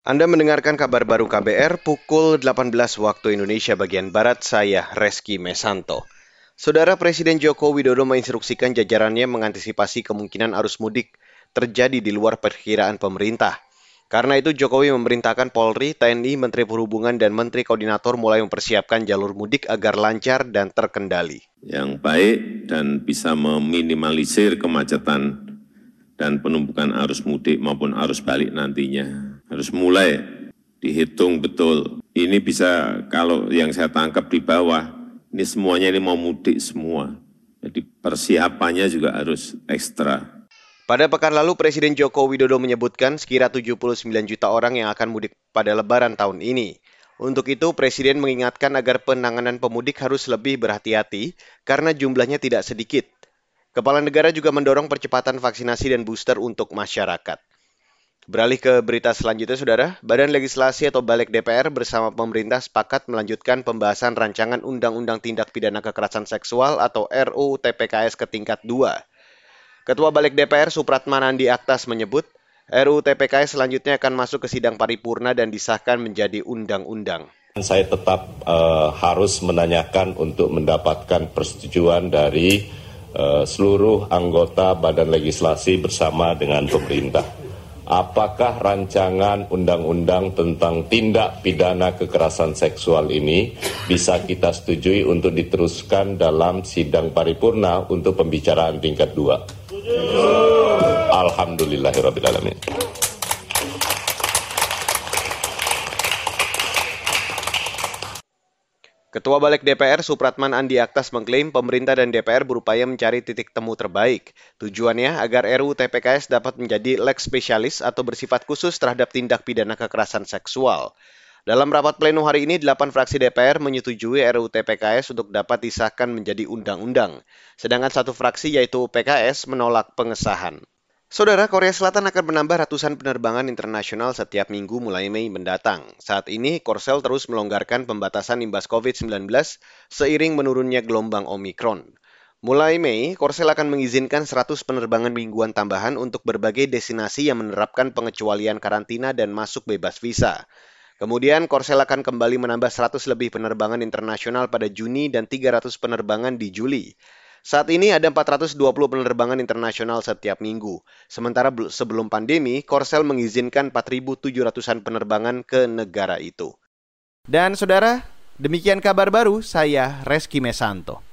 Anda mendengarkan kabar baru KBR pukul 18 waktu Indonesia bagian Barat, saya Reski Mesanto. Saudara Presiden Joko Widodo menginstruksikan jajarannya mengantisipasi kemungkinan arus mudik terjadi di luar perkiraan pemerintah. Karena itu Jokowi memerintahkan Polri, TNI, Menteri Perhubungan, dan Menteri Koordinator mulai mempersiapkan jalur mudik agar lancar dan terkendali. Yang baik dan bisa meminimalisir kemacetan dan penumpukan arus mudik maupun arus balik nantinya harus mulai dihitung betul. Ini bisa kalau yang saya tangkap di bawah, ini semuanya ini mau mudik semua. Jadi persiapannya juga harus ekstra. Pada pekan lalu, Presiden Joko Widodo menyebutkan sekira 79 juta orang yang akan mudik pada lebaran tahun ini. Untuk itu, Presiden mengingatkan agar penanganan pemudik harus lebih berhati-hati karena jumlahnya tidak sedikit. Kepala negara juga mendorong percepatan vaksinasi dan booster untuk masyarakat. Beralih ke berita selanjutnya, Saudara. Badan Legislasi atau Balik DPR bersama pemerintah sepakat melanjutkan pembahasan rancangan Undang-Undang Tindak Pidana Kekerasan Seksual atau RUU TPKS ke tingkat 2. Ketua Balik DPR Supratman Andi Aktas menyebut, RUU TPKS selanjutnya akan masuk ke sidang paripurna dan disahkan menjadi undang-undang. Saya tetap uh, harus menanyakan untuk mendapatkan persetujuan dari uh, seluruh anggota Badan Legislasi bersama dengan pemerintah apakah rancangan undang-undang tentang tindak pidana kekerasan seksual ini bisa kita setujui untuk diteruskan dalam sidang paripurna untuk pembicaraan tingkat dua. Alhamdulillahirrahmanirrahim. Ketua Balik DPR Supratman Andi Aktas mengklaim pemerintah dan DPR berupaya mencari titik temu terbaik. Tujuannya agar RUU TPKS dapat menjadi lex spesialis atau bersifat khusus terhadap tindak pidana kekerasan seksual. Dalam rapat pleno hari ini, delapan fraksi DPR menyetujui RUU TPKS untuk dapat disahkan menjadi undang-undang. Sedangkan satu fraksi yaitu PKS menolak pengesahan. Saudara, Korea Selatan akan menambah ratusan penerbangan internasional setiap minggu mulai Mei mendatang. Saat ini, Korsel terus melonggarkan pembatasan imbas COVID-19 seiring menurunnya gelombang Omikron. Mulai Mei, Korsel akan mengizinkan 100 penerbangan mingguan tambahan untuk berbagai destinasi yang menerapkan pengecualian karantina dan masuk bebas visa. Kemudian, Korsel akan kembali menambah 100 lebih penerbangan internasional pada Juni dan 300 penerbangan di Juli. Saat ini ada 420 penerbangan internasional setiap minggu. Sementara sebelum pandemi, Korsel mengizinkan 4.700-an penerbangan ke negara itu. Dan saudara, demikian kabar baru saya Reski Mesanto.